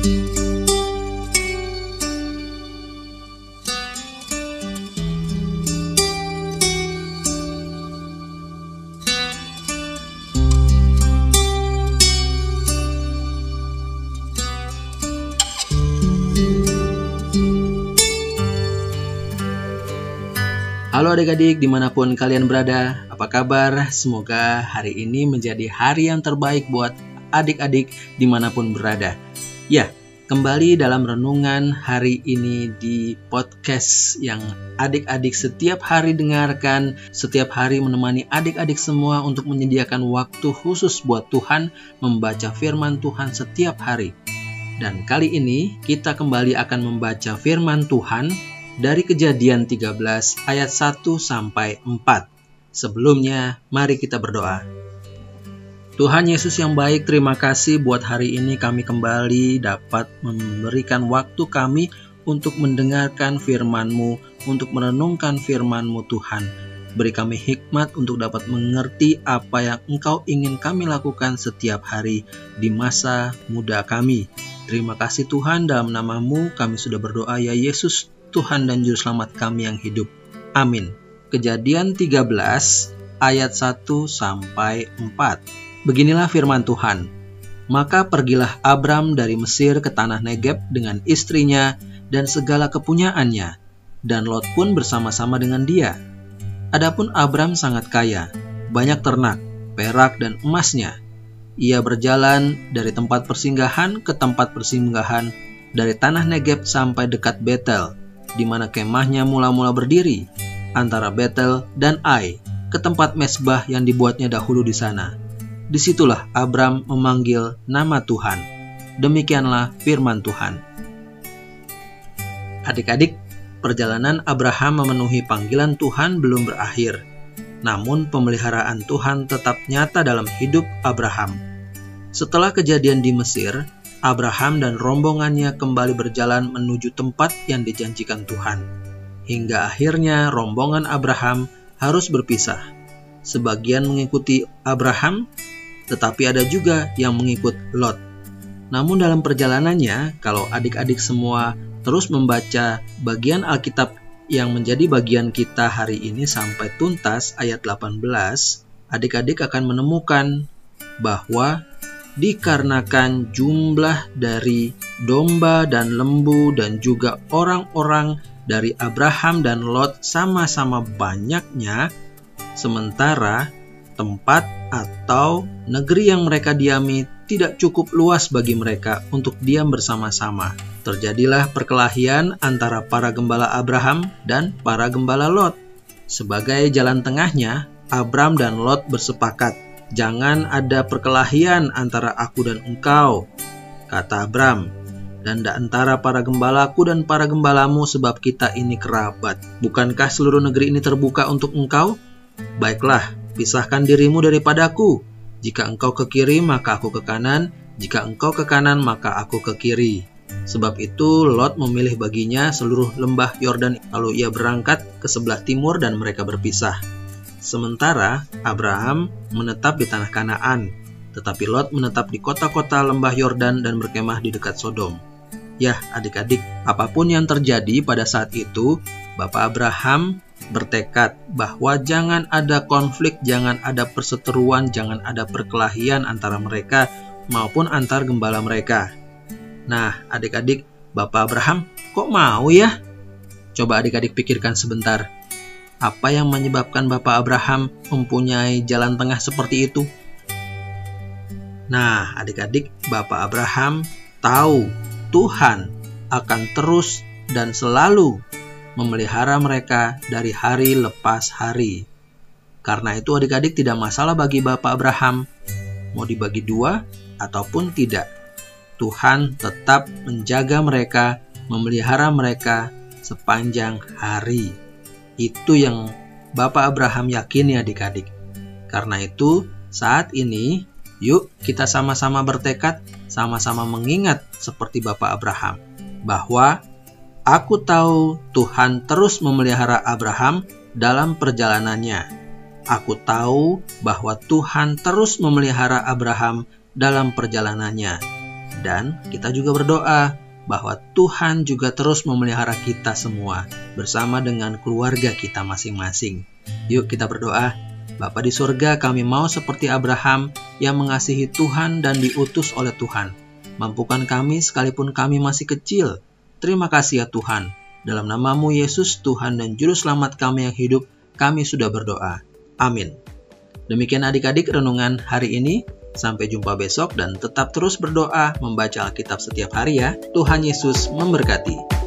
Halo adik-adik di mana pun kalian berada, apa kabar? Semoga hari ini menjadi hari yang terbaik buat adik-adik di mana pun berada. Ya, kembali dalam renungan hari ini di podcast yang adik-adik setiap hari dengarkan, setiap hari menemani adik-adik semua untuk menyediakan waktu khusus buat Tuhan membaca firman Tuhan setiap hari. Dan kali ini kita kembali akan membaca firman Tuhan dari Kejadian 13 ayat 1 sampai 4. Sebelumnya, mari kita berdoa. Tuhan Yesus yang baik, terima kasih buat hari ini kami kembali dapat memberikan waktu kami untuk mendengarkan firman-Mu, untuk merenungkan firman-Mu Tuhan. Beri kami hikmat untuk dapat mengerti apa yang Engkau ingin kami lakukan setiap hari di masa muda kami. Terima kasih Tuhan, dalam namamu kami sudah berdoa ya Yesus. Tuhan dan Juru Selamat kami yang hidup. Amin. Kejadian 13 ayat 1 sampai 4. Beginilah firman Tuhan. Maka pergilah Abram dari Mesir ke tanah Negeb dengan istrinya dan segala kepunyaannya, dan Lot pun bersama-sama dengan dia. Adapun Abram sangat kaya, banyak ternak, perak dan emasnya. Ia berjalan dari tempat persinggahan ke tempat persinggahan, dari tanah Negeb sampai dekat Betel, di mana kemahnya mula-mula berdiri, antara Betel dan Ai, ke tempat mesbah yang dibuatnya dahulu di sana. Di situlah Abram memanggil nama Tuhan. Demikianlah firman Tuhan. Adik-adik, perjalanan Abraham memenuhi panggilan Tuhan belum berakhir. Namun pemeliharaan Tuhan tetap nyata dalam hidup Abraham. Setelah kejadian di Mesir, Abraham dan rombongannya kembali berjalan menuju tempat yang dijanjikan Tuhan. Hingga akhirnya rombongan Abraham harus berpisah. Sebagian mengikuti Abraham, tetapi ada juga yang mengikut Lot. Namun dalam perjalanannya, kalau adik-adik semua terus membaca bagian Alkitab yang menjadi bagian kita hari ini sampai tuntas ayat 18, adik-adik akan menemukan bahwa dikarenakan jumlah dari domba dan lembu dan juga orang-orang dari Abraham dan Lot sama-sama banyaknya, sementara tempat atau negeri yang mereka diami tidak cukup luas bagi mereka untuk diam bersama-sama. Terjadilah perkelahian antara para gembala Abraham dan para gembala Lot. Sebagai jalan tengahnya, Abram dan Lot bersepakat Jangan ada perkelahian antara aku dan engkau, kata Abram, dan tidak antara para gembalaku dan para gembalamu sebab kita ini kerabat. Bukankah seluruh negeri ini terbuka untuk engkau? Baiklah, pisahkan dirimu daripadaku. Jika engkau ke kiri, maka aku ke kanan. Jika engkau ke kanan, maka aku ke kiri. Sebab itu Lot memilih baginya seluruh lembah Yordan lalu ia berangkat ke sebelah timur dan mereka berpisah. Sementara Abraham menetap di tanah Kanaan, tetapi Lot menetap di kota-kota lembah Yordan dan berkemah di dekat Sodom. Ya, adik-adik, apa pun yang terjadi pada saat itu, Bapak Abraham bertekad bahwa jangan ada konflik, jangan ada perseteruan, jangan ada perkelahian antara mereka maupun antar gembala mereka. Nah, adik-adik, Bapak Abraham kok mau ya? Coba adik-adik pikirkan sebentar apa yang menyebabkan Bapak Abraham mempunyai jalan tengah seperti itu? Nah, adik-adik, Bapak Abraham tahu Tuhan akan terus dan selalu memelihara mereka dari hari lepas hari. Karena itu adik-adik tidak masalah bagi Bapak Abraham mau dibagi dua ataupun tidak. Tuhan tetap menjaga mereka, memelihara mereka sepanjang hari. Itu yang Bapak Abraham yakini adik-adik. Karena itu, saat ini yuk kita sama-sama bertekad, sama-sama mengingat seperti Bapak Abraham bahwa aku tahu Tuhan terus memelihara Abraham dalam perjalanannya. Aku tahu bahwa Tuhan terus memelihara Abraham dalam perjalanannya. Dan kita juga berdoa bahwa Tuhan juga terus memelihara kita semua bersama dengan keluarga kita masing-masing. Yuk kita berdoa. Bapa di surga, kami mau seperti Abraham yang mengasihi Tuhan dan diutus oleh Tuhan. Mampukan kami sekalipun kami masih kecil. Terima kasih ya Tuhan. Dalam namamu Yesus, Tuhan dan Juru Selamat kami yang hidup, kami sudah berdoa. Amin. Demikian adik-adik renungan hari ini. Sampai jumpa besok dan tetap terus berdoa membaca Alkitab setiap hari ya. Tuhan Yesus memberkati.